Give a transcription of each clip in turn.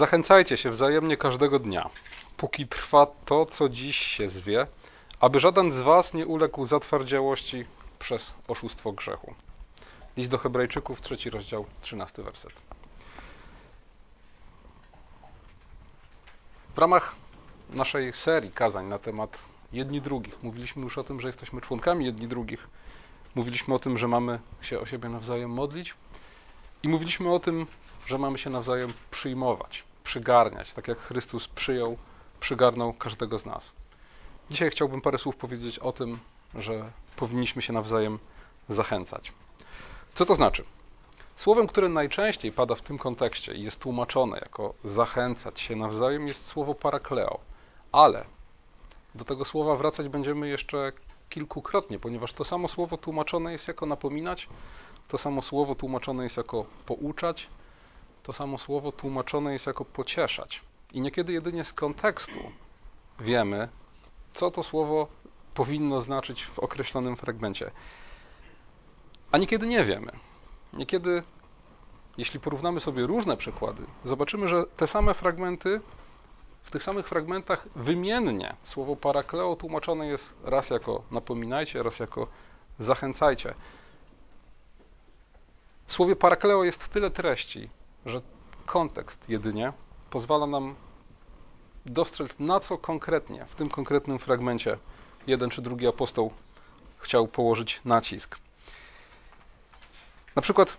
Zachęcajcie się wzajemnie każdego dnia, póki trwa to, co dziś się zwie, aby żaden z was nie uległ zatwardziałości przez oszustwo grzechu. List do Hebrajczyków, trzeci rozdział, trzynasty werset. W ramach naszej serii kazań na temat jedni drugich mówiliśmy już o tym, że jesteśmy członkami jedni drugich. Mówiliśmy o tym, że mamy się o siebie nawzajem modlić i mówiliśmy o tym, że mamy się nawzajem przyjmować, przygarniać, tak jak Chrystus przyjął, przygarnął każdego z nas. Dzisiaj chciałbym parę słów powiedzieć o tym, że powinniśmy się nawzajem zachęcać. Co to znaczy? Słowem, które najczęściej pada w tym kontekście i jest tłumaczone jako zachęcać się nawzajem, jest słowo parakleo, ale do tego słowa wracać będziemy jeszcze kilkukrotnie, ponieważ to samo słowo tłumaczone jest jako napominać, to samo słowo tłumaczone jest jako pouczać, to samo słowo tłumaczone jest jako pocieszać. I niekiedy jedynie z kontekstu wiemy, co to słowo powinno znaczyć w określonym fragmencie. A niekiedy nie wiemy. Niekiedy, jeśli porównamy sobie różne przykłady, zobaczymy, że te same fragmenty, w tych samych fragmentach wymiennie słowo parakleo tłumaczone jest raz jako napominajcie, raz jako zachęcajcie. W słowie parakleo jest tyle treści, że kontekst jedynie pozwala nam dostrzec, na co konkretnie w tym konkretnym fragmencie jeden czy drugi apostoł chciał położyć nacisk. Na przykład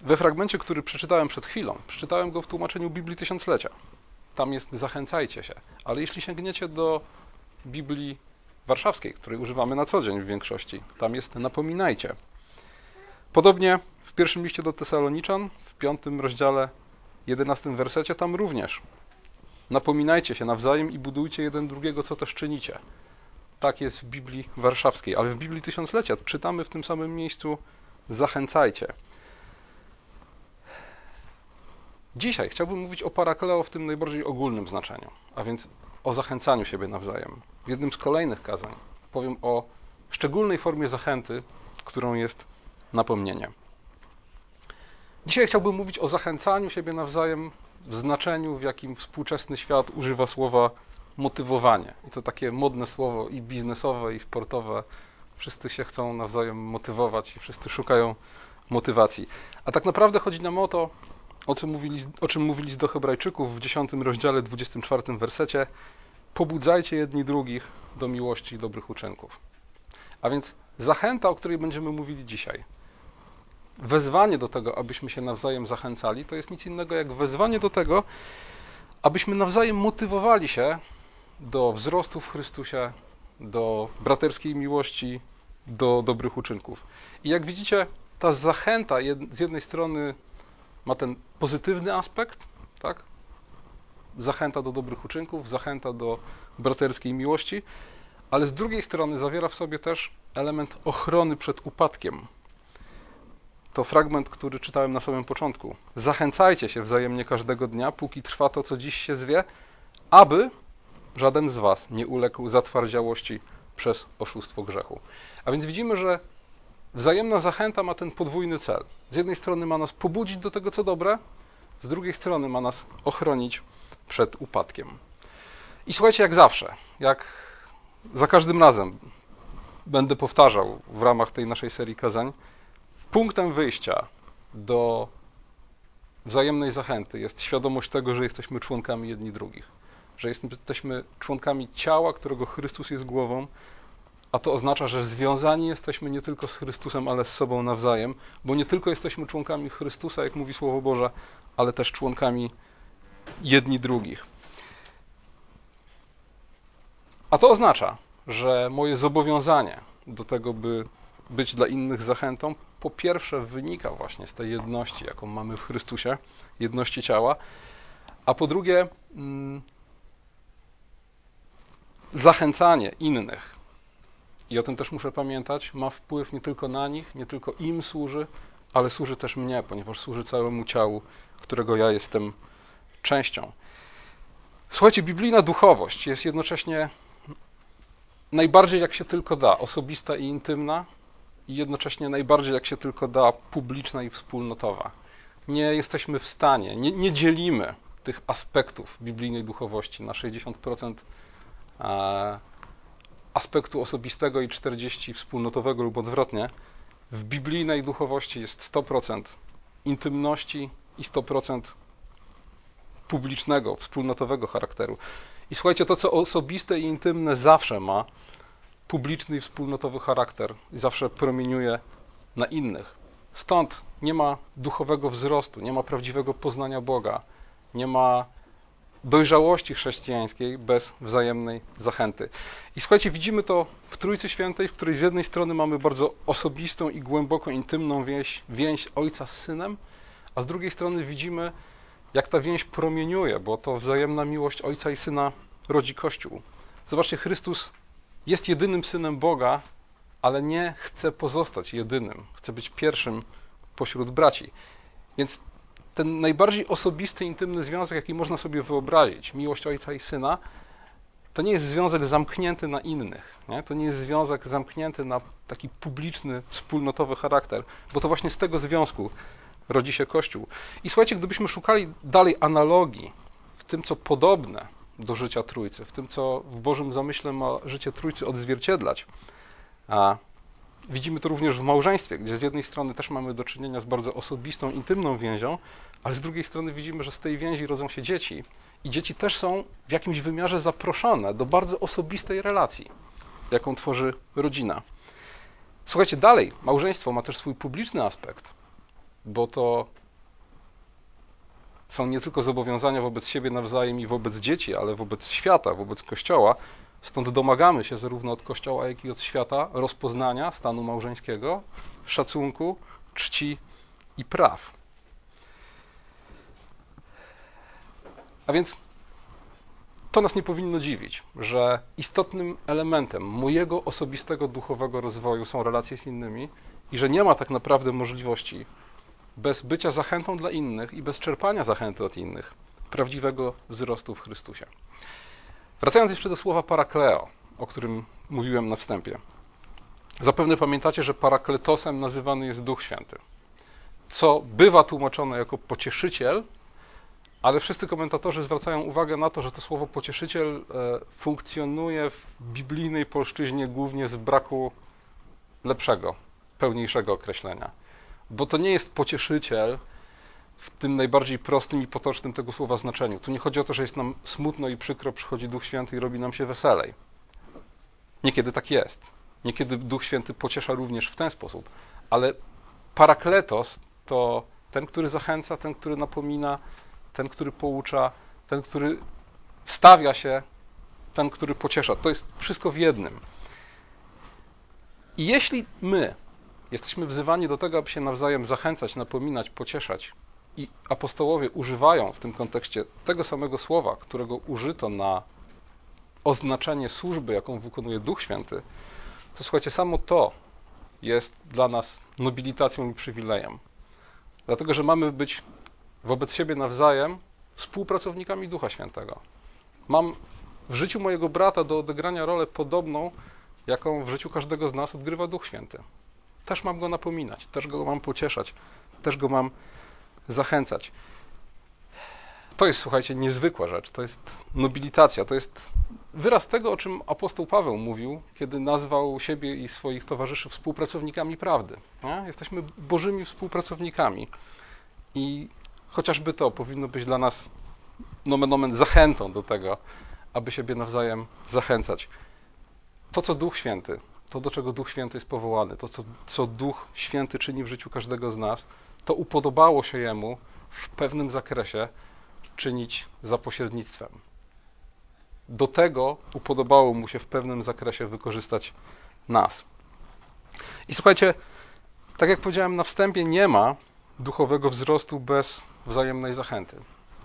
we fragmencie, który przeczytałem przed chwilą, przeczytałem go w tłumaczeniu Biblii Tysiąclecia. Tam jest zachęcajcie się, ale jeśli sięgniecie do Biblii Warszawskiej, której używamy na co dzień w większości, tam jest napominajcie. Podobnie pierwszym liście do Tesaloniczan, w piątym rozdziale, jedenastym wersecie, tam również napominajcie się nawzajem i budujcie jeden drugiego, co też czynicie. Tak jest w Biblii Warszawskiej, ale w Biblii Tysiąclecia czytamy w tym samym miejscu zachęcajcie. Dzisiaj chciałbym mówić o parakleo w tym najbardziej ogólnym znaczeniu, a więc o zachęcaniu siebie nawzajem. W jednym z kolejnych kazań powiem o szczególnej formie zachęty, którą jest napomnienie. Dzisiaj chciałbym mówić o zachęcaniu siebie nawzajem w znaczeniu, w jakim współczesny świat używa słowa motywowanie. I to takie modne słowo i biznesowe, i sportowe. Wszyscy się chcą nawzajem motywować i wszyscy szukają motywacji. A tak naprawdę chodzi nam o to, o czym mówili, o czym mówili do Hebrajczyków w 10 rozdziale, 24 wersecie. Pobudzajcie jedni drugich do miłości i dobrych uczynków. A więc zachęta, o której będziemy mówili dzisiaj, wezwanie do tego, abyśmy się nawzajem zachęcali, to jest nic innego jak wezwanie do tego, abyśmy nawzajem motywowali się do wzrostu w Chrystusie, do braterskiej miłości, do dobrych uczynków. I jak widzicie, ta zachęta z jednej strony ma ten pozytywny aspekt, tak? Zachęta do dobrych uczynków, zachęta do braterskiej miłości, ale z drugiej strony zawiera w sobie też element ochrony przed upadkiem, to fragment, który czytałem na samym początku. Zachęcajcie się wzajemnie każdego dnia, póki trwa to, co dziś się zwie, aby żaden z Was nie uległ zatwardziałości przez oszustwo grzechu. A więc widzimy, że wzajemna zachęta ma ten podwójny cel. Z jednej strony ma nas pobudzić do tego, co dobre, z drugiej strony ma nas ochronić przed upadkiem. I słuchajcie, jak zawsze, jak za każdym razem będę powtarzał w ramach tej naszej serii kazań, punktem wyjścia do wzajemnej zachęty jest świadomość tego, że jesteśmy członkami jedni drugich. Że jesteśmy członkami ciała, którego Chrystus jest głową, a to oznacza, że związani jesteśmy nie tylko z Chrystusem, ale z sobą nawzajem, bo nie tylko jesteśmy członkami Chrystusa, jak mówi Słowo Boże, ale też członkami jedni drugich. A to oznacza, że moje zobowiązanie do tego, by być dla innych zachętą, po pierwsze wynika właśnie z tej jedności, jaką mamy w Chrystusie, jedności ciała, a po drugie mm, zachęcanie innych. I o tym też muszę pamiętać, ma wpływ nie tylko na nich, nie tylko im służy, ale służy też mnie, ponieważ służy całemu ciału, którego ja jestem częścią. Słuchajcie, biblijna duchowość jest jednocześnie najbardziej jak się tylko da, osobista i intymna, i jednocześnie najbardziej jak się tylko da publiczna i wspólnotowa. Nie jesteśmy w stanie, nie, nie dzielimy tych aspektów biblijnej duchowości, na 60% e, aspektu osobistego i 40% wspólnotowego lub odwrotnie, w biblijnej duchowości jest 100% intymności i 100% publicznego, wspólnotowego charakteru. I słuchajcie, to co osobiste i intymne zawsze ma publiczny i wspólnotowy charakter i zawsze promieniuje na innych. Stąd nie ma duchowego wzrostu, nie ma prawdziwego poznania Boga, nie ma dojrzałości chrześcijańskiej bez wzajemnej zachęty. I słuchajcie, widzimy to w Trójcy Świętej, w której z jednej strony mamy bardzo osobistą i głęboko intymną więź, więź Ojca z Synem, a z drugiej strony widzimy, jak ta więź promieniuje, bo to wzajemna miłość Ojca i Syna rodzi Kościół. Zobaczcie, Chrystus jest jedynym Synem Boga, ale nie chce pozostać jedynym. Chce być pierwszym pośród braci. Więc ten najbardziej osobisty, intymny związek, jaki można sobie wyobrazić, miłość Ojca i Syna, to nie jest związek zamknięty na innych. Nie? To nie jest związek zamknięty na taki publiczny, wspólnotowy charakter, bo to właśnie z tego związku rodzi się Kościół. I słuchajcie, gdybyśmy szukali dalej analogii w tym, co podobne do życia Trójcy, w tym, co w Bożym zamyśle ma życie Trójcy odzwierciedlać, a widzimy to również w małżeństwie, gdzie z jednej strony też mamy do czynienia z bardzo osobistą, intymną więzią, ale z drugiej strony widzimy, że z tej więzi rodzą się dzieci. I dzieci też są w jakimś wymiarze zaproszone do bardzo osobistej relacji, jaką tworzy rodzina. Słuchajcie, dalej, małżeństwo ma też swój publiczny aspekt, bo to są nie tylko zobowiązania wobec siebie nawzajem i wobec dzieci, ale wobec świata, wobec Kościoła. Stąd domagamy się zarówno od Kościoła, jak i od świata rozpoznania stanu małżeńskiego, szacunku, czci i praw. A więc to nas nie powinno dziwić, że istotnym elementem mojego osobistego duchowego rozwoju są relacje z innymi i że nie ma tak naprawdę możliwości bez bycia zachętą dla innych i bez czerpania zachęty od innych prawdziwego wzrostu w Chrystusie. Wracając jeszcze do słowa parakleo, o którym mówiłem na wstępie. Zapewne pamiętacie, że parakletosem nazywany jest Duch Święty, co bywa tłumaczone jako pocieszyciel, ale wszyscy komentatorzy zwracają uwagę na to, że to słowo pocieszyciel e, funkcjonuje w biblijnej polszczyźnie głównie z braku lepszego, pełniejszego określenia. Bo to nie jest pocieszyciel w tym najbardziej prostym i potocznym tego słowa znaczeniu. Tu nie chodzi o to, że jest nam smutno i przykro, przychodzi Duch Święty i robi nam się weselej. Niekiedy tak jest. Niekiedy Duch Święty pociesza również w ten sposób. Ale parakletos to ten, który zachęca, ten, który napomina, ten, który poucza, ten, który wstawia się, ten, który pociesza. To jest wszystko w jednym. I jeśli my jesteśmy wzywani do tego, aby się nawzajem zachęcać, napominać, pocieszać, i apostołowie używają w tym kontekście tego samego słowa, którego użyto na oznaczenie służby, jaką wykonuje Duch Święty, to słuchajcie, samo to jest dla nas nobilitacją i przywilejem. Dlatego, że mamy być wobec siebie nawzajem współpracownikami Ducha Świętego. Mam w życiu mojego brata do odegrania rolę podobną, jaką w życiu każdego z nas odgrywa Duch Święty. Też mam go napominać, też go mam pocieszać, też go mam zachęcać. To jest, słuchajcie, niezwykła rzecz. To jest nobilitacja. To jest wyraz tego, o czym apostoł Paweł mówił, kiedy nazwał siebie i swoich towarzyszy współpracownikami prawdy. Nie? Jesteśmy bożymi współpracownikami. I chociażby to powinno być dla nas nomen omen zachętą do tego, aby siebie nawzajem zachęcać. To, co Duch Święty, to, do czego Duch Święty jest powołany, to, co, co Duch Święty czyni w życiu każdego z nas, to upodobało się Jemu w pewnym zakresie czynić za pośrednictwem. Do tego upodobało Mu się w pewnym zakresie wykorzystać nas. I słuchajcie, tak jak powiedziałem na wstępie, nie ma duchowego wzrostu bez wzajemnej zachęty.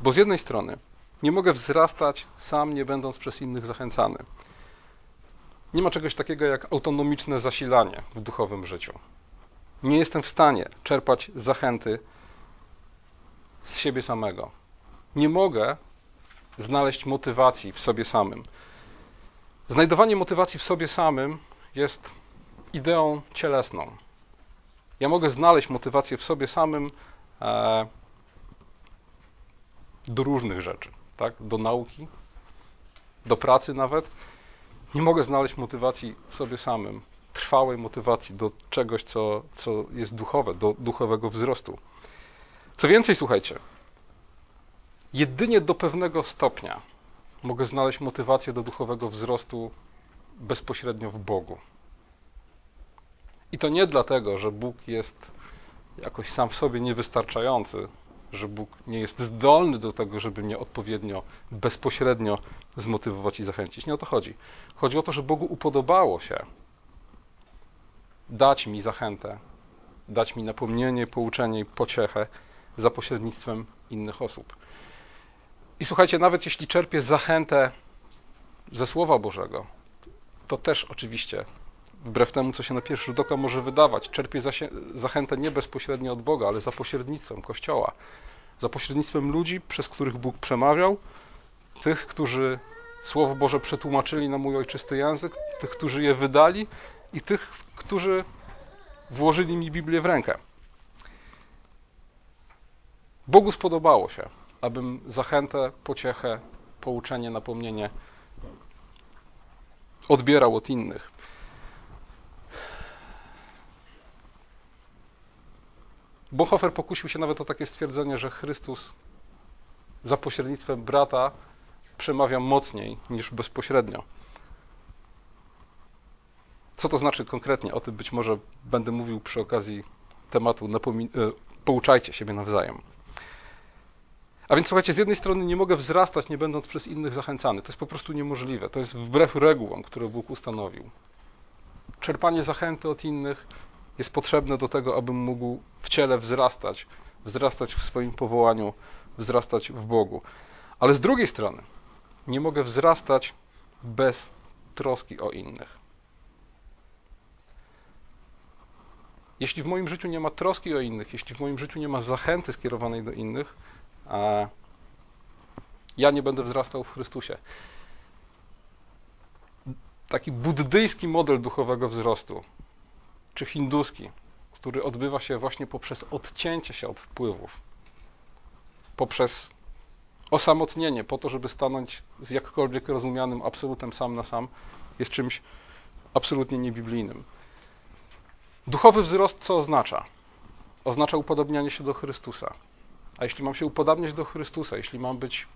Bo z jednej strony nie mogę wzrastać sam, nie będąc przez innych zachęcany. Nie ma czegoś takiego jak autonomiczne zasilanie w duchowym życiu. Nie jestem w stanie czerpać zachęty z siebie samego. Nie mogę znaleźć motywacji w sobie samym. Znajdowanie motywacji w sobie samym jest ideą cielesną. Ja mogę znaleźć motywację w sobie samym, e, do różnych rzeczy, tak? do nauki, do pracy nawet. Nie mogę znaleźć motywacji sobie samym, trwałej motywacji do czegoś, co, co jest duchowe, do duchowego wzrostu. Co więcej, słuchajcie, jedynie do pewnego stopnia mogę znaleźć motywację do duchowego wzrostu bezpośrednio w Bogu. I to nie dlatego, że Bóg jest jakoś sam w sobie niewystarczający, że Bóg nie jest zdolny do tego, żeby mnie odpowiednio, bezpośrednio zmotywować i zachęcić. Nie o to chodzi. Chodzi o to, że Bogu upodobało się dać mi zachętę, dać mi napomnienie, pouczenie i pociechę za pośrednictwem innych osób. I słuchajcie, nawet jeśli czerpię zachętę ze Słowa Bożego, to też oczywiście, wbrew temu, co się na pierwszy rzut oka może wydawać, czerpię zachętę nie bezpośrednio od Boga, ale za pośrednictwem Kościoła, za pośrednictwem ludzi, przez których Bóg przemawiał, tych, którzy Słowo Boże przetłumaczyli na mój ojczysty język, tych, którzy je wydali i tych, którzy włożyli mi Biblię w rękę. Bogu spodobało się, abym zachętę, pociechę, pouczenie, napomnienie odbierał od innych. Bonhoeffer pokusił się nawet o takie stwierdzenie, że Chrystus za pośrednictwem brata przemawia mocniej niż bezpośrednio. Co to znaczy konkretnie? O tym być może będę mówił przy okazji tematu napomin- e, pouczajcie siebie nawzajem. A więc słuchajcie, z jednej strony nie mogę wzrastać, nie będąc przez innych zachęcany. To jest po prostu niemożliwe. To jest wbrew regułom, które Bóg ustanowił. Czerpanie zachęty od innych jest potrzebne do tego, abym mógł w ciele wzrastać, wzrastać w swoim powołaniu, wzrastać w Bogu. Ale z drugiej strony nie mogę wzrastać bez troski o innych. Jeśli w moim życiu nie ma troski o innych, jeśli w moim życiu nie ma zachęty skierowanej do innych, ja nie będę wzrastał w Chrystusie. Taki buddyjski model duchowego wzrostu, czy hinduski, który odbywa się właśnie poprzez odcięcie się od wpływów, poprzez osamotnienie, po to, żeby stanąć z jakkolwiek rozumianym absolutem sam na sam, jest czymś absolutnie niebiblijnym. Duchowy wzrost co oznacza? Oznacza upodobnianie się do Chrystusa. A jeśli mam się upodabniać do Chrystusa, jeśli mam być,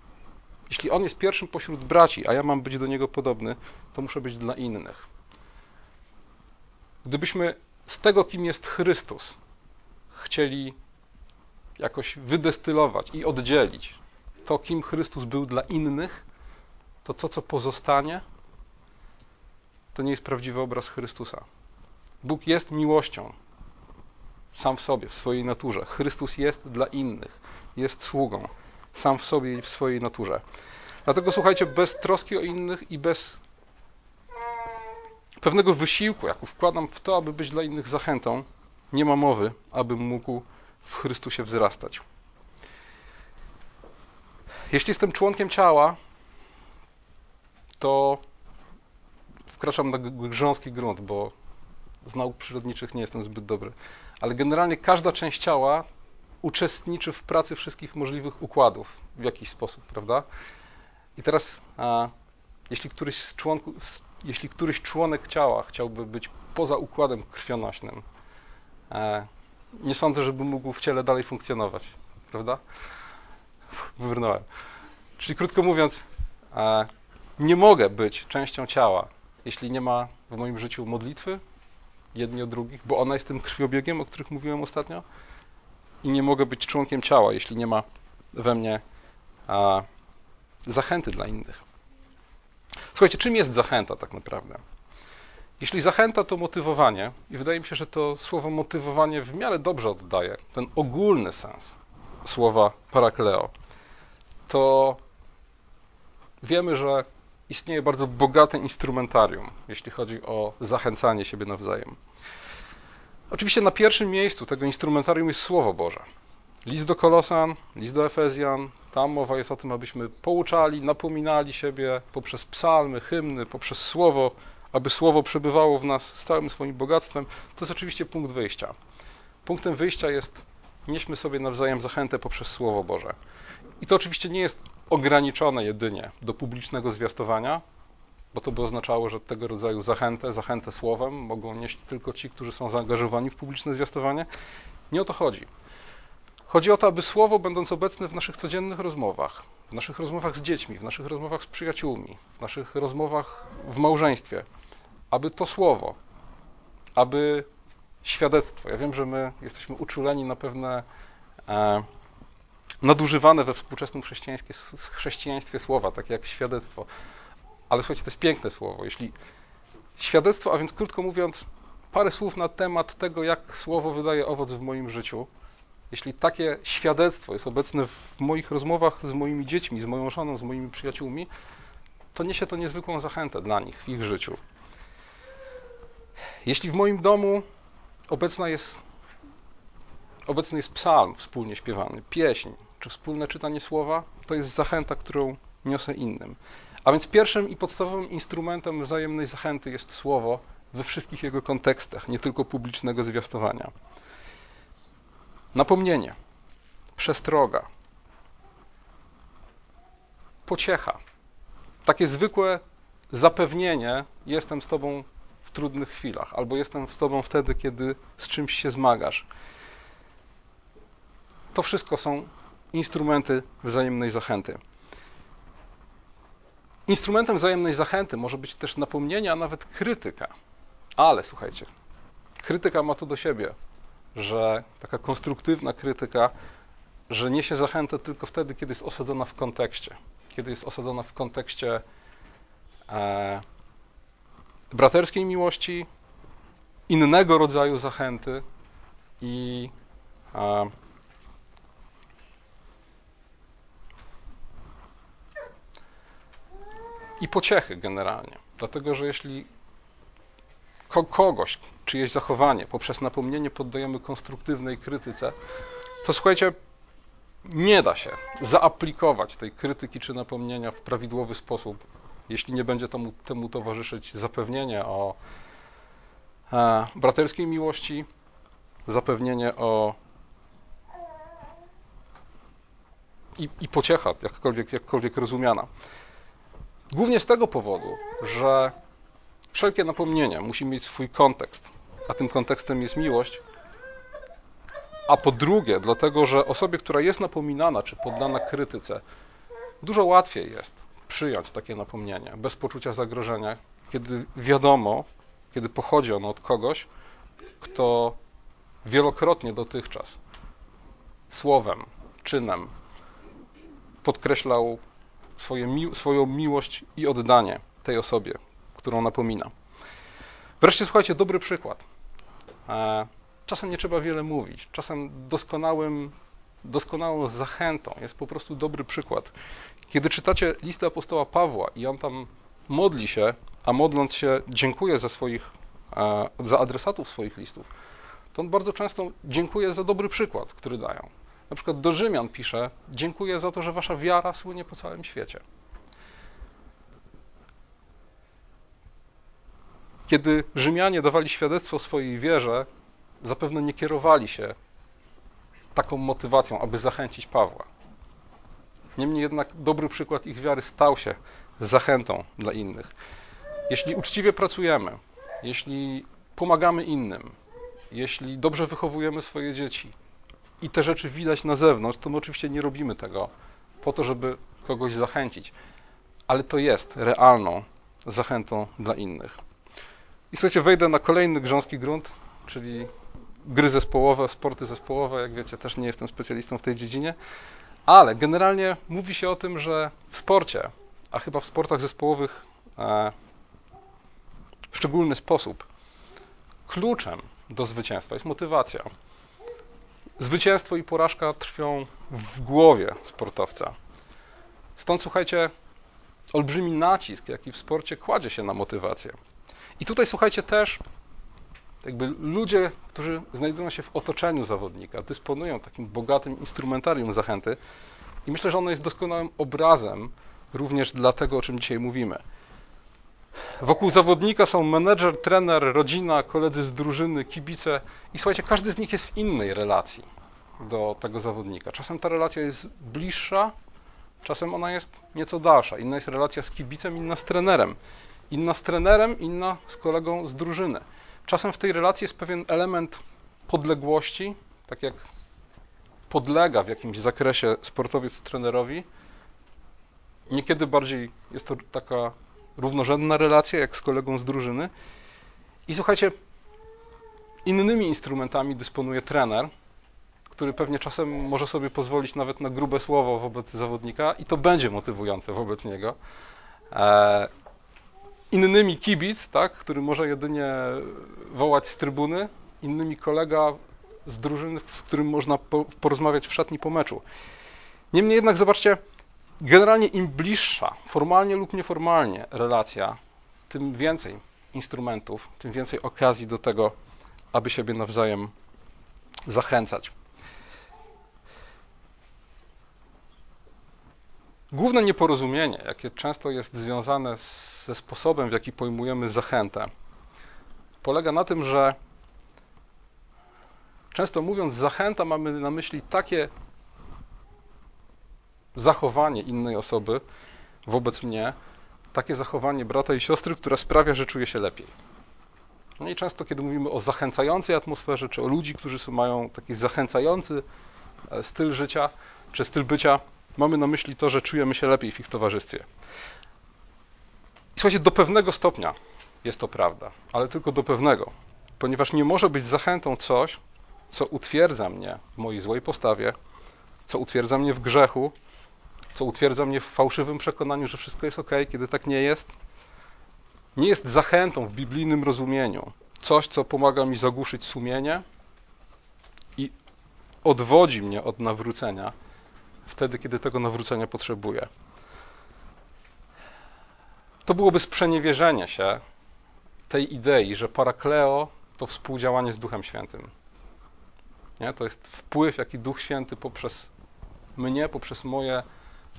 jeśli On jest pierwszym pośród braci, a ja mam być do Niego podobny, to muszę być dla innych. Gdybyśmy z tego, kim jest Chrystus, chcieli jakoś wydestylować i oddzielić to, kim Chrystus był dla innych, to to, co pozostanie, to nie jest prawdziwy obraz Chrystusa. Bóg jest miłością sam w sobie, w swojej naturze. Chrystus jest dla innych, jest sługą sam w sobie i w swojej naturze. Dlatego słuchajcie, bez troski o innych i bez pewnego wysiłku, jaki wkładam w to, aby być dla innych zachętą, nie ma mowy, abym mógł w Chrystusie wzrastać. Jeśli jestem członkiem ciała, to wkraczam na grząski grunt, bo z nauk przyrodniczych nie jestem zbyt dobry, ale generalnie każda część ciała uczestniczy w pracy wszystkich możliwych układów w jakiś sposób, prawda? I teraz, a, jeśli, któryś z członków, jeśli któryś członek ciała chciałby być poza układem krwionośnym, e, nie sądzę, żeby mógł w ciele dalej funkcjonować, prawda? Wybrnąłem. Czyli krótko mówiąc, e, nie mogę być częścią ciała, jeśli nie ma w moim życiu modlitwy, jedni o drugich, bo ona jest tym krwiobiegiem, o których mówiłem ostatnio. I nie mogę być członkiem ciała, jeśli nie ma we mnie a, zachęty dla innych. Słuchajcie, czym jest zachęta tak naprawdę? Jeśli zachęta to motywowanie, i wydaje mi się, że to słowo motywowanie w miarę dobrze oddaje ten ogólny sens słowa parakleo, to wiemy, że istnieje bardzo bogate instrumentarium, jeśli chodzi o zachęcanie siebie nawzajem. Oczywiście na pierwszym miejscu tego instrumentarium jest Słowo Boże. List do Kolosan, list do Efezjan, tam mowa jest o tym, abyśmy pouczali, napominali siebie poprzez psalmy, hymny, poprzez Słowo, aby Słowo przebywało w nas z całym swoim bogactwem. To jest oczywiście punkt wyjścia. Punktem wyjścia jest nieśmy sobie nawzajem zachętę poprzez Słowo Boże. I to oczywiście nie jest ograniczone jedynie do publicznego zwiastowania, bo to by oznaczało, że tego rodzaju zachętę, zachętę słowem mogą nieść tylko ci, którzy są zaangażowani w publiczne zwiastowanie. Nie o to chodzi. Chodzi o to, aby słowo, będąc obecne w naszych codziennych rozmowach, w naszych rozmowach z dziećmi, w naszych rozmowach z przyjaciółmi, w naszych rozmowach w małżeństwie, aby to słowo, aby świadectwo. Ja wiem, że my jesteśmy uczuleni na pewne e, nadużywane we współczesnym chrześcijaństwie, słowa, takie jak świadectwo. Ale słuchajcie, to jest piękne słowo. Jeśli świadectwo, a więc krótko mówiąc, parę słów na temat tego, jak słowo wydaje owoc w moim życiu, jeśli takie świadectwo jest obecne w moich rozmowach z moimi dziećmi, z moją żoną, z moimi przyjaciółmi, to niesie to niezwykłą zachętę dla nich w ich życiu. Jeśli w moim domu obecna jest, obecny jest psalm wspólnie śpiewany, pieśń, czy wspólne czytanie słowa, to jest zachęta, którą niosę innym. A więc pierwszym i podstawowym instrumentem wzajemnej zachęty jest słowo we wszystkich jego kontekstach, nie tylko publicznego zwiastowania. Napomnienie, przestroga, pociecha, takie zwykłe zapewnienie: jestem z Tobą w trudnych chwilach, albo jestem z Tobą wtedy, kiedy z czymś się zmagasz. To wszystko są instrumenty wzajemnej zachęty. Instrumentem wzajemnej zachęty może być też napomnienie, a nawet krytyka. Ale słuchajcie, krytyka ma to do siebie, że taka konstruktywna krytyka, że niesie zachętę tylko wtedy, kiedy jest osadzona w kontekście. Kiedy jest osadzona w kontekście e, braterskiej miłości, innego rodzaju zachęty i e, i pociechy generalnie. Dlatego, że jeśli kogoś, czyjeś zachowanie poprzez napomnienie poddajemy konstruktywnej krytyce, to słuchajcie, nie da się zaaplikować tej krytyki czy napomnienia w prawidłowy sposób, jeśli nie będzie temu, temu towarzyszyć zapewnienie o e, braterskiej miłości, zapewnienie o i, i pociecha, jakkolwiek, jakkolwiek rozumiana. Głównie z tego powodu, że wszelkie napomnienie musi mieć swój kontekst, a tym kontekstem jest miłość. A po drugie, dlatego, że osobie, która jest napominana czy poddana krytyce, dużo łatwiej jest przyjąć takie napomnienie bez poczucia zagrożenia, kiedy wiadomo, kiedy pochodzi ono od kogoś, kto wielokrotnie dotychczas słowem, czynem podkreślał swoje, swoją miłość i oddanie tej osobie, którą napomina. Wreszcie słuchajcie, dobry przykład. E, czasem nie trzeba wiele mówić, czasem doskonałym, doskonałą zachętą jest po prostu dobry przykład. Kiedy czytacie listę apostoła Pawła i on tam modli się, a modląc się dziękuję za swoich, e, za adresatów swoich listów, to on bardzo często dziękuję za dobry przykład, który dają. Na przykład do Rzymian pisze: Dziękuję za to, że wasza wiara słynie po całym świecie. Kiedy Rzymianie dawali świadectwo swojej wierze, zapewne nie kierowali się taką motywacją, aby zachęcić Pawła. Niemniej jednak dobry przykład ich wiary stał się zachętą dla innych. Jeśli uczciwie pracujemy, jeśli pomagamy innym, jeśli dobrze wychowujemy swoje dzieci, i te rzeczy widać na zewnątrz, to my oczywiście nie robimy tego po to, żeby kogoś zachęcić, ale to jest realną zachętą dla innych. I słuchajcie, wejdę na kolejny grząski grunt, czyli gry zespołowe, sporty zespołowe. Jak wiecie, też nie jestem specjalistą w tej dziedzinie, ale generalnie mówi się o tym, że w sporcie, a chyba w sportach zespołowych e, w szczególny sposób, kluczem do zwycięstwa jest motywacja. Zwycięstwo i porażka trwią w głowie sportowca. Stąd słuchajcie, olbrzymi nacisk, jaki w sporcie kładzie się na motywację. I tutaj słuchajcie też, jakby ludzie, którzy znajdują się w otoczeniu zawodnika, dysponują takim bogatym instrumentarium zachęty i myślę, że ono jest doskonałym obrazem również dla tego, o czym dzisiaj mówimy. Wokół zawodnika są menedżer, trener, rodzina, koledzy z drużyny, kibice i słuchajcie, każdy z nich jest w innej relacji. do tego zawodnika. Czasem ta relacja jest bliższa, czasem ona jest nieco dalsza. Inna jest relacja z kibicem, inna z trenerem. Inna z trenerem, inna z kolegą z drużyny. Czasem w tej relacji jest pewien element podległości, tak jak podlega w jakimś zakresie sportowiec trenerowi. Niekiedy bardziej jest to taka równorzędna relacja, jak z kolegą z drużyny. I słuchajcie, innymi instrumentami dysponuje trener, który pewnie czasem może sobie pozwolić nawet na grube słowo wobec zawodnika i to będzie motywujące wobec niego. Innymi kibic, tak, który może jedynie wołać z trybuny, innymi kolega z drużyny, z którym można porozmawiać w szatni po meczu. Niemniej jednak zobaczcie, generalnie im bliższa, formalnie lub nieformalnie relacja, tym więcej instrumentów, tym więcej okazji do tego, aby siebie nawzajem zachęcać. Główne nieporozumienie, jakie często jest związane ze sposobem, w jaki pojmujemy zachętę, polega na tym, że często mówiąc zachęta, mamy na myśli takie zachowanie innej osoby wobec mnie, takie zachowanie brata i siostry, które sprawia, że czuję się lepiej. No i często, kiedy mówimy o zachęcającej atmosferze, czy o ludzi, którzy mają taki zachęcający e, styl życia, czy styl bycia, mamy na myśli to, że czujemy się lepiej w ich towarzystwie. I słuchajcie, do pewnego stopnia jest to prawda, ale tylko do pewnego, ponieważ nie może być zachętą coś, co utwierdza mnie w mojej złej postawie, co utwierdza mnie w grzechu, co utwierdza mnie w fałszywym przekonaniu, że wszystko jest ok, kiedy tak nie jest. Nie jest zachętą w biblijnym rozumieniu coś, co pomaga mi zagłuszyć sumienie i odwodzi mnie od nawrócenia wtedy, kiedy tego nawrócenia potrzebuję. To byłoby sprzeniewierzenie się tej idei, że parakleo to współdziałanie z Duchem Świętym. Nie? To jest wpływ, jaki Duch Święty poprzez mnie, poprzez moje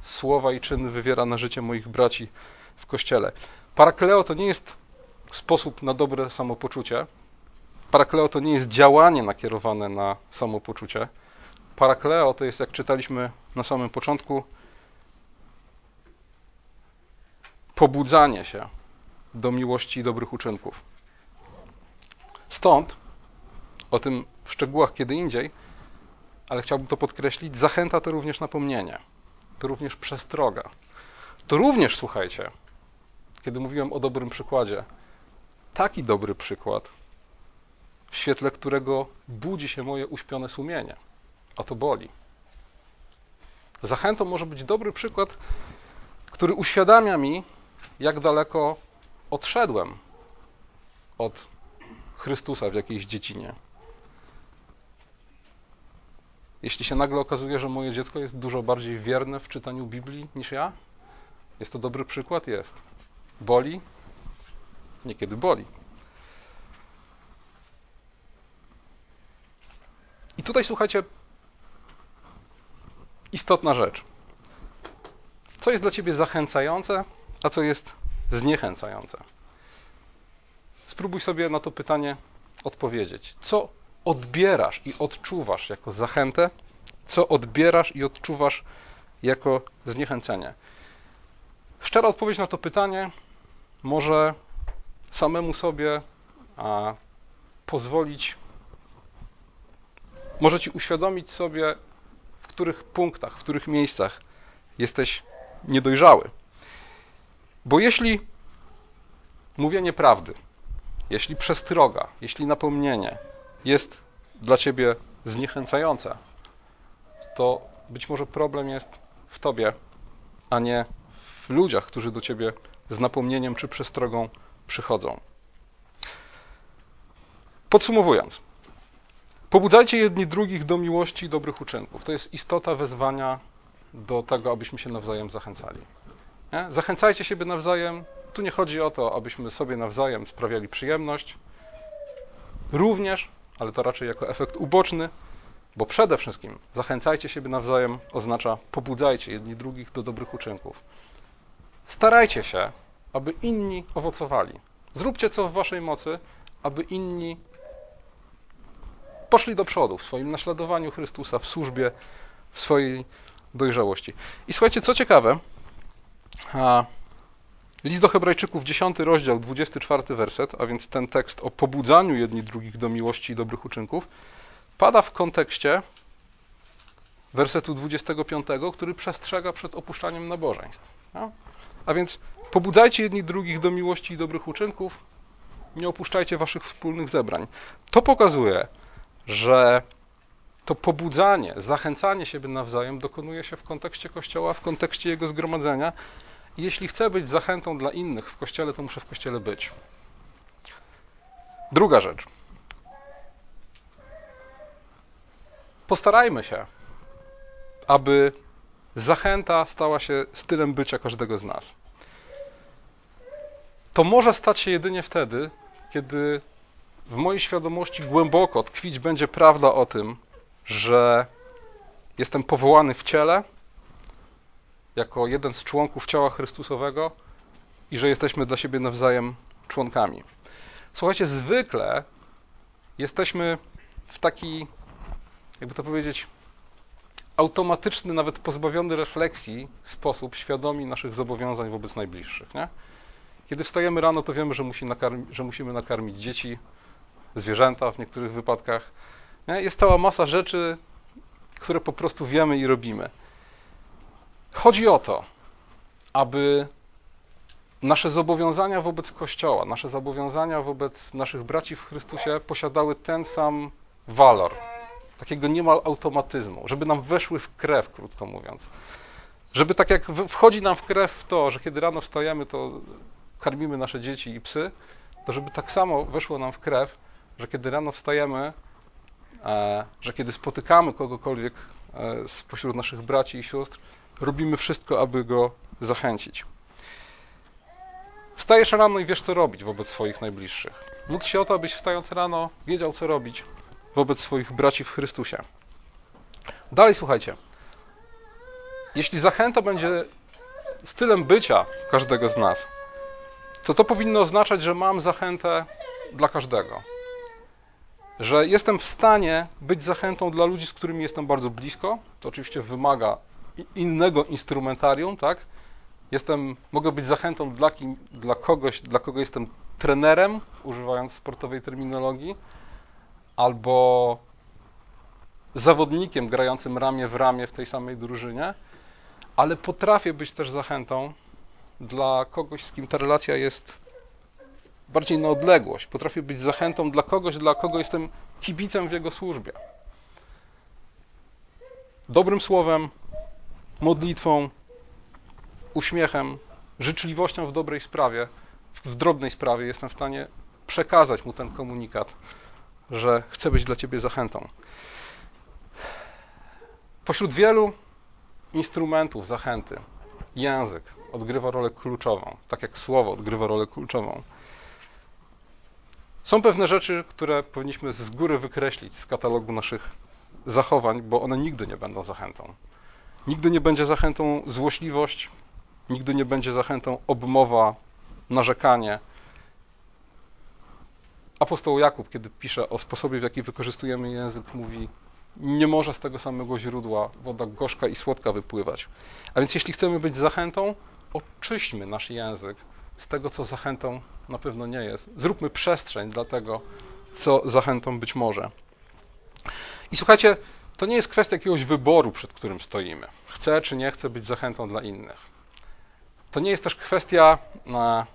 słowa i czyny wywiera na życie moich braci w Kościele. Parakleo to nie jest sposób na dobre samopoczucie. Parakleo to nie jest działanie nakierowane na samopoczucie. Parakleo to jest, jak czytaliśmy na samym początku, pobudzanie się do miłości i dobrych uczynków. Stąd, o tym w szczegółach kiedy indziej, ale chciałbym to podkreślić, zachęta to również napomnienie, to również przestroga. To również, słuchajcie, kiedy mówiłem o dobrym przykładzie, taki dobry przykład, w świetle którego budzi się moje uśpione sumienie, a to boli. Zachętą może być dobry przykład, który uświadamia mi, jak daleko odszedłem od Chrystusa w jakiejś dziedzinie. Jeśli się nagle okazuje, że moje dziecko jest dużo bardziej wierne w czytaniu Biblii niż ja, jest to dobry przykład? Jest. Boli? Niekiedy boli. I tutaj słuchajcie, istotna rzecz. Co jest dla ciebie zachęcające, a co jest zniechęcające? Spróbuj sobie na to pytanie odpowiedzieć. Co odbierasz i odczuwasz jako zachętę, co odbierasz i odczuwasz jako zniechęcenie? Szczera odpowiedź na to pytanie może samemu sobie pozwolić, może ci uświadomić sobie, w których punktach, w których miejscach jesteś niedojrzały. Bo jeśli mówienie prawdy, jeśli przestroga, jeśli napomnienie jest dla ciebie zniechęcające, to być może problem jest w tobie, a nie w ludziach, którzy do ciebie z napomnieniem czy przestrogą przychodzą. Podsumowując, pobudzajcie jedni drugich do miłości i dobrych uczynków. To jest istota wezwania do tego, abyśmy się nawzajem zachęcali. Nie? Zachęcajcie siebie nawzajem. Tu nie chodzi o to, abyśmy sobie nawzajem sprawiali przyjemność. Również, ale to raczej jako efekt uboczny, bo przede wszystkim zachęcajcie siebie nawzajem oznacza pobudzajcie jedni drugich do dobrych uczynków. Starajcie się, aby inni owocowali. Zróbcie co w waszej mocy, aby inni poszli do przodu w swoim naśladowaniu Chrystusa, w służbie, w swojej dojrzałości. I słuchajcie, co ciekawe, list do Hebrajczyków, 10 rozdział, 24 werset, a więc ten tekst o pobudzaniu jedni drugich do miłości i dobrych uczynków, pada w kontekście wersetu 25, który przestrzega przed opuszczaniem nabożeństw. No? A więc pobudzajcie jedni drugich do miłości i dobrych uczynków, nie opuszczajcie waszych wspólnych zebrań. To pokazuje, że to pobudzanie, zachęcanie siebie nawzajem dokonuje się w kontekście Kościoła, w kontekście jego zgromadzenia. Jeśli chcę być zachętą dla innych w Kościele, to muszę w Kościele być. Druga rzecz. Postarajmy się, aby zachęta stała się stylem bycia każdego z nas. To może stać się jedynie wtedy, kiedy w mojej świadomości głęboko tkwić będzie prawda o tym, że jestem powołany w ciele jako jeden z członków ciała Chrystusowego i że jesteśmy dla siebie nawzajem członkami. Słuchajcie, zwykle jesteśmy w taki, jakby to powiedzieć, automatyczny, nawet pozbawiony refleksji sposób świadomi naszych zobowiązań wobec najbliższych. Nie? Kiedy wstajemy rano, to wiemy, że, musi nakarmi, że musimy nakarmić dzieci, zwierzęta w niektórych wypadkach. Nie? Jest cała masa rzeczy, które po prostu wiemy i robimy. Chodzi o to, aby nasze zobowiązania wobec Kościoła, nasze zobowiązania wobec naszych braci w Chrystusie posiadały ten sam walor, takiego niemal automatyzmu, żeby nam weszły w krew, krótko mówiąc. Żeby tak jak wchodzi nam w krew w to, że kiedy rano wstajemy, to karmimy nasze dzieci i psy, to żeby tak samo weszło nam w krew, że kiedy rano wstajemy, e, że kiedy spotykamy kogokolwiek e, spośród naszych braci i sióstr, robimy wszystko, aby go zachęcić. Wstajesz rano i wiesz, co robić wobec swoich najbliższych. Módl się o to, abyś wstając rano wiedział, co robić wobec swoich braci w Chrystusie. Dalej słuchajcie. Jeśli zachęta będzie stylem bycia każdego z nas, to to powinno oznaczać, że mam zachętę dla każdego. Że jestem w stanie być zachętą dla ludzi, z którymi jestem bardzo blisko. To oczywiście wymaga innego instrumentarium, tak? Jestem, mogę być zachętą dla, kim, dla kogoś, dla kogo jestem trenerem, używając sportowej terminologii, albo zawodnikiem grającym ramię w ramię w tej samej drużynie, ale potrafię być też zachętą dla kogoś, z kim ta relacja jest bardziej na odległość. Potrafię być zachętą dla kogoś, dla kogo jestem kibicem w jego służbie. Dobrym słowem, modlitwą, uśmiechem, życzliwością w dobrej sprawie, w drobnej sprawie jestem w stanie przekazać mu ten komunikat, że chcę być dla ciebie zachętą. Pośród wielu instrumentów zachęty, język odgrywa rolę kluczową, tak jak słowo odgrywa rolę kluczową. Są pewne rzeczy, które powinniśmy z góry wykreślić z katalogu naszych zachowań, bo one nigdy nie będą zachętą. Nigdy nie będzie zachętą złośliwość, nigdy nie będzie zachętą obmowa, narzekanie. Apostoł Jakub, kiedy pisze o sposobie, w jaki wykorzystujemy język, mówi: Nie może z tego samego źródła woda gorzka i słodka wypływać. A więc, jeśli chcemy być zachętą, oczyśćmy nasz język z tego, co zachętą na pewno nie jest. Zróbmy przestrzeń dla tego, co zachętą być może. I słuchajcie, to nie jest kwestia jakiegoś wyboru, przed którym stoimy. Chcę czy nie chcę być zachętą dla innych. To nie jest też kwestia e,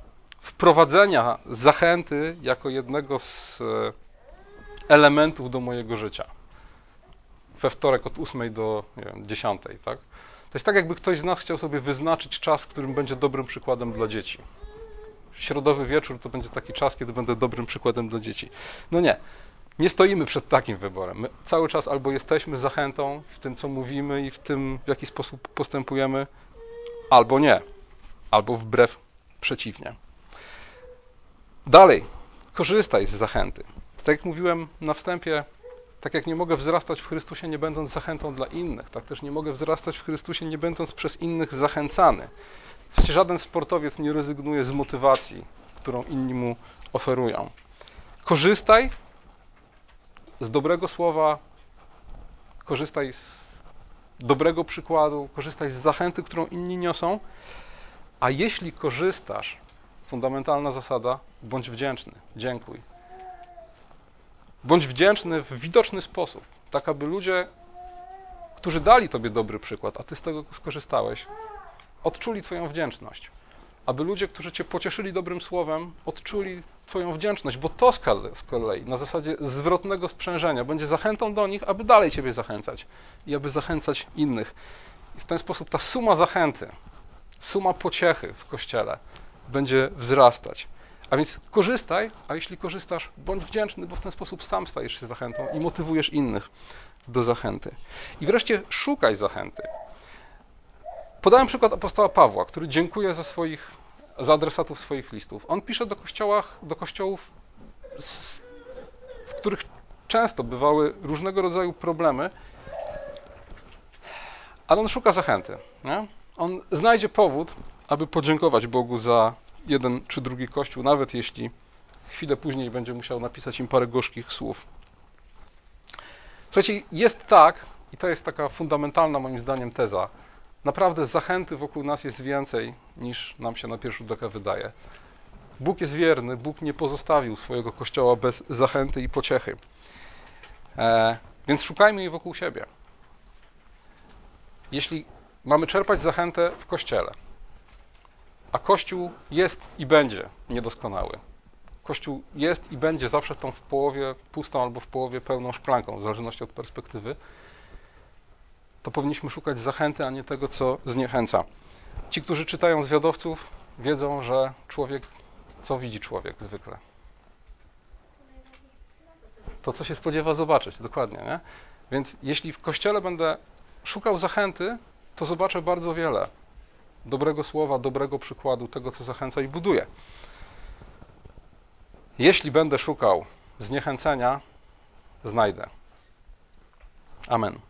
wprowadzenia zachęty jako jednego z e, elementów do mojego życia. We wtorek od 8 do nie wiem, 10, tak? To jest tak, jakby ktoś z nas chciał sobie wyznaczyć czas, którym będzie dobrym przykładem dla dzieci. Środowy wieczór to będzie taki czas, kiedy będę dobrym przykładem dla dzieci. No nie nie stoimy przed takim wyborem. My cały czas albo jesteśmy zachętą w tym, co mówimy i w tym, w jaki sposób postępujemy, albo nie, albo wbrew przeciwnie. Dalej, korzystaj z zachęty. Tak jak mówiłem na wstępie, tak jak nie mogę wzrastać w Chrystusie, nie będąc zachętą dla innych, tak też nie mogę wzrastać w Chrystusie, nie będąc przez innych zachęcany. Przecież żaden sportowiec nie rezygnuje z motywacji, którą inni mu oferują. Korzystaj z dobrego słowa, korzystaj z dobrego przykładu, korzystaj z zachęty, którą inni niosą, a jeśli korzystasz, fundamentalna zasada, bądź wdzięczny, dziękuj. Bądź wdzięczny w widoczny sposób, tak aby ludzie, którzy dali Tobie dobry przykład, a Ty z tego skorzystałeś, odczuli Twoją wdzięczność. Aby ludzie, którzy Cię pocieszyli dobrym słowem, odczuli Twoją wdzięczność, bo to z kolei na zasadzie zwrotnego sprzężenia będzie zachętą do nich, aby dalej Ciebie zachęcać i aby zachęcać innych. I w ten sposób ta suma zachęty, suma pociechy w kościele będzie wzrastać. A więc korzystaj, a jeśli korzystasz, bądź wdzięczny, bo w ten sposób sam stajesz się zachętą i motywujesz innych do zachęty. I wreszcie szukaj zachęty. Podałem przykład apostoła Pawła, który dziękuje za swoich, za adresatów swoich listów. On pisze do, kościołach, do kościołów, w których często bywały różnego rodzaju problemy, ale on szuka zachęty. Nie? On znajdzie powód, aby podziękować Bogu za jeden czy drugi kościół, nawet jeśli chwilę później będzie musiał napisać im parę gorzkich słów. Słuchajcie, jest tak, i to jest taka fundamentalna moim zdaniem teza, naprawdę zachęty wokół nas jest więcej niż nam się na pierwszy rzut oka wydaje. Bóg jest wierny, Bóg nie pozostawił swojego kościoła bez zachęty i pociechy. E, więc szukajmy jej wokół siebie. Jeśli mamy czerpać zachętę w kościele, a Kościół jest i będzie niedoskonały. Kościół jest i będzie zawsze tą w połowie pustą albo w połowie pełną szklanką, w zależności od perspektywy. To powinniśmy szukać zachęty, a nie tego, co zniechęca. Ci, którzy czytają zwiadowców, wiedzą, że człowiek, co widzi człowiek zwykle? To, co się spodziewa zobaczyć, dokładnie. Nie? Więc jeśli w kościele będę szukał zachęty, to zobaczę bardzo wiele dobrego słowa, dobrego przykładu, tego, co zachęca i buduje. Jeśli będę szukał zniechęcenia, znajdę. Amen.